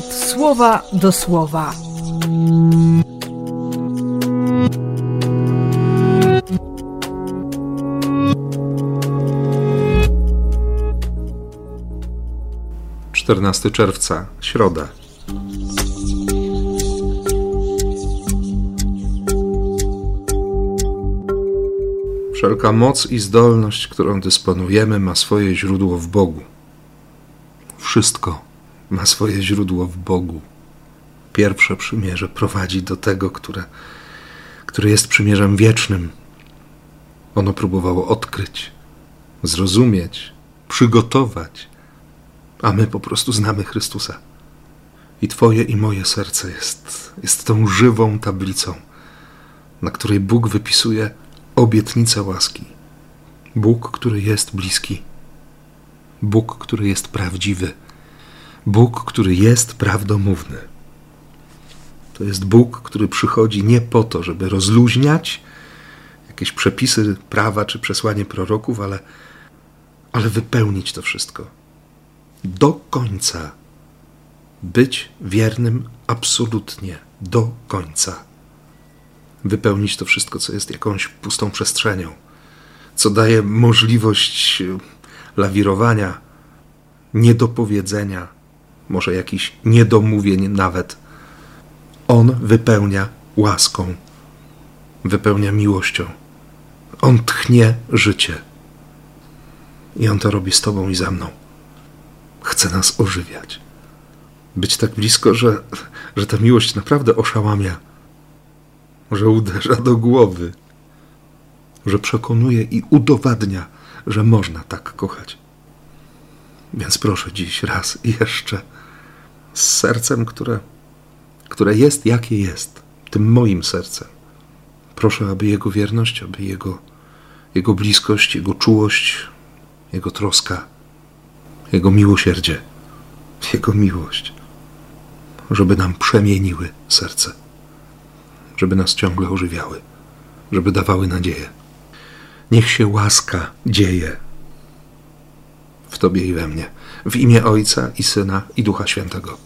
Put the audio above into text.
słowa do słowa. Czternasty czerwca, środa. Wszelka moc i zdolność, którą dysponujemy, ma swoje źródło w Bogu. Wszystko ma swoje źródło w Bogu. Pierwsze przymierze prowadzi do tego, które, które jest przymierzem wiecznym. Ono próbowało odkryć, zrozumieć, przygotować, a my po prostu znamy Chrystusa. I Twoje i moje serce jest, jest tą żywą tablicą, na której Bóg wypisuje obietnicę łaski. Bóg, który jest bliski. Bóg, który jest prawdziwy. Bóg, który jest prawdomówny. To jest Bóg, który przychodzi nie po to, żeby rozluźniać jakieś przepisy prawa czy przesłanie proroków, ale, ale wypełnić to wszystko. Do końca. Być wiernym absolutnie do końca wypełnić to wszystko, co jest jakąś pustą przestrzenią, co daje możliwość lawirowania, niedopowiedzenia, może jakichś niedomówień nawet. On wypełnia łaską, wypełnia miłością. On tchnie życie. I on to robi z Tobą i za mną. Chce nas ożywiać. Być tak blisko, że, że ta miłość naprawdę oszałamia że uderza do głowy, że przekonuje i udowadnia, że można tak kochać. Więc proszę dziś raz jeszcze z sercem, które, które jest jakie jest, tym moim sercem. Proszę, aby Jego wierność, aby Jego, Jego bliskość, Jego czułość, Jego troska, Jego miłosierdzie, Jego miłość, żeby nam przemieniły serce żeby nas ciągle ożywiały, żeby dawały nadzieję. Niech się łaska dzieje w Tobie i we mnie, w imię Ojca i Syna i Ducha Świętego.